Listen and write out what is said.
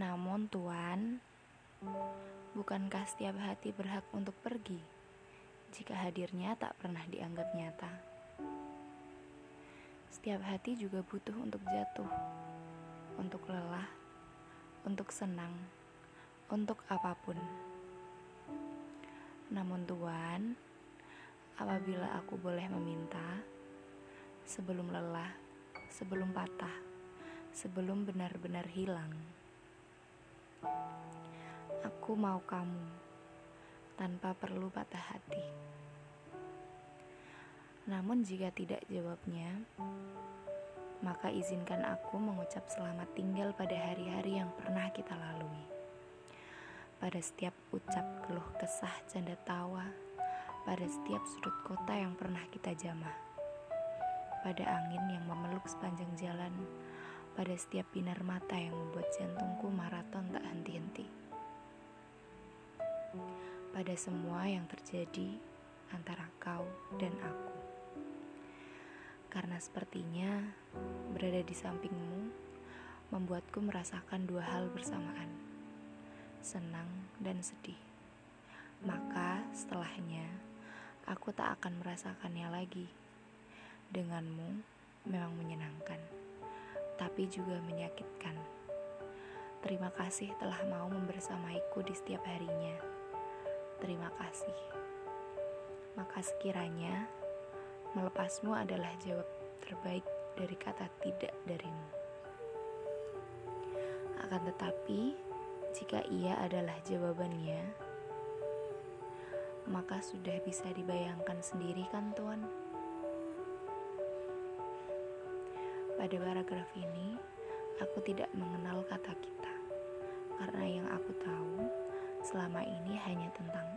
Namun Tuan, bukankah setiap hati berhak untuk pergi jika hadirnya tak pernah dianggap nyata? Setiap hati juga butuh untuk jatuh, untuk lelah, untuk senang, untuk apa pun. Namun Tuan, apabila aku boleh meminta, sebelum lelah, sebelum patah, sebelum benar-benar hilang. Aku mau kamu tanpa perlu patah hati. Namun, jika tidak jawabnya, maka izinkan aku mengucap selamat tinggal pada hari-hari yang pernah kita lalui. Pada setiap ucap keluh kesah canda tawa, pada setiap sudut kota yang pernah kita jamah, pada angin yang memeluk sepanjang jalan, pada setiap binar mata yang membuat jantungku maraton tak henti-henti. Pada semua yang terjadi antara kau dan aku. Karena sepertinya berada di sampingmu membuatku merasakan dua hal bersamaan. Senang dan sedih. Maka setelahnya aku tak akan merasakannya lagi. Denganmu memang menyenangkan tapi juga menyakitkan. Terima kasih telah mau membersamaiku di setiap harinya. Terima kasih. Maka sekiranya melepasmu adalah jawab terbaik dari kata tidak darimu. Akan tetapi, jika ia adalah jawabannya, maka sudah bisa dibayangkan sendiri kan Tuan? Pada paragraf ini, aku tidak mengenal kata kita, karena yang aku tahu selama ini hanya tentang.